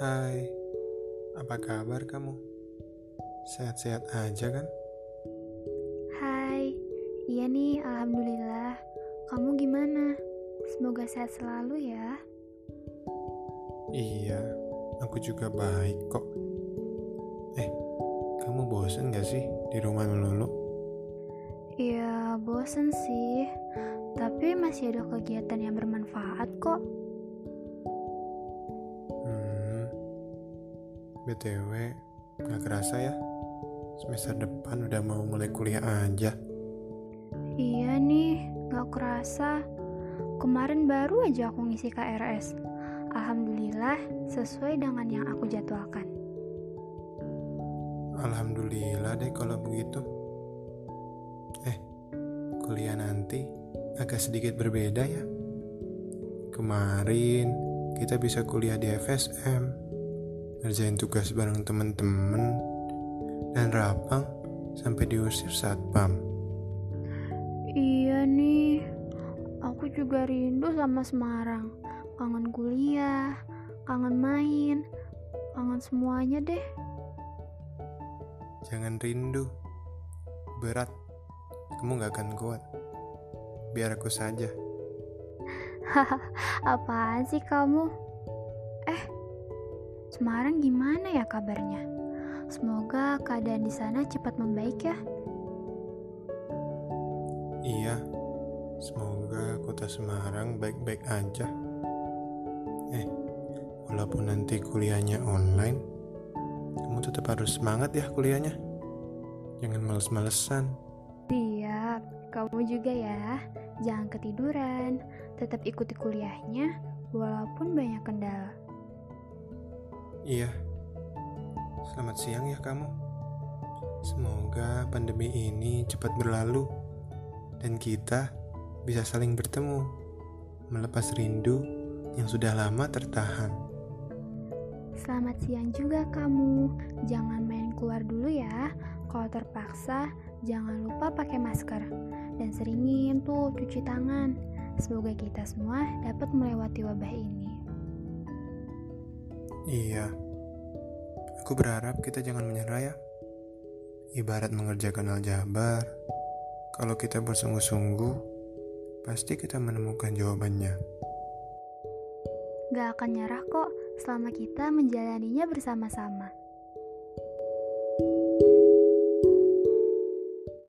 Hai, apa kabar kamu? Sehat-sehat aja kan? Hai, iya nih, alhamdulillah. Kamu gimana? Semoga sehat selalu ya. Iya, aku juga baik kok. Eh, kamu bosen gak sih di rumah melulu? Iya, bosen sih. Tapi masih ada kegiatan yang bermanfaat kok. BTW, gak kerasa ya? Semester depan udah mau mulai kuliah aja. Iya nih, gak kerasa. Kemarin baru aja aku ngisi KRS. Alhamdulillah, sesuai dengan yang aku jadwalkan. Alhamdulillah deh kalau begitu. Eh, kuliah nanti agak sedikit berbeda ya. Kemarin kita bisa kuliah di FSM, ngerjain tugas bareng temen-temen, dan rapang sampai diusir satpam. Iya nih, aku juga rindu sama Semarang. Kangen kuliah, kangen main, kangen semuanya deh. Jangan rindu, berat, kamu gak akan kuat. Biar aku saja. Apaan sih kamu? Eh, Semarang gimana ya kabarnya? Semoga keadaan di sana cepat membaik ya. Iya, semoga kota Semarang baik-baik aja. Eh, walaupun nanti kuliahnya online, kamu tetap harus semangat ya kuliahnya. Jangan males-malesan. Siap, kamu juga ya. Jangan ketiduran, tetap ikuti kuliahnya walaupun banyak kendala. Iya, selamat siang ya kamu. Semoga pandemi ini cepat berlalu dan kita bisa saling bertemu, melepas rindu yang sudah lama tertahan. Selamat siang juga kamu. Jangan main keluar dulu ya. Kalau terpaksa, jangan lupa pakai masker dan seringin tuh cuci tangan. Semoga kita semua dapat melewati wabah ini. Iya, aku berharap kita jangan menyerah ya. Ibarat mengerjakan aljabar, kalau kita bersungguh-sungguh, pasti kita menemukan jawabannya. Gak akan nyerah kok selama kita menjalaninya bersama-sama.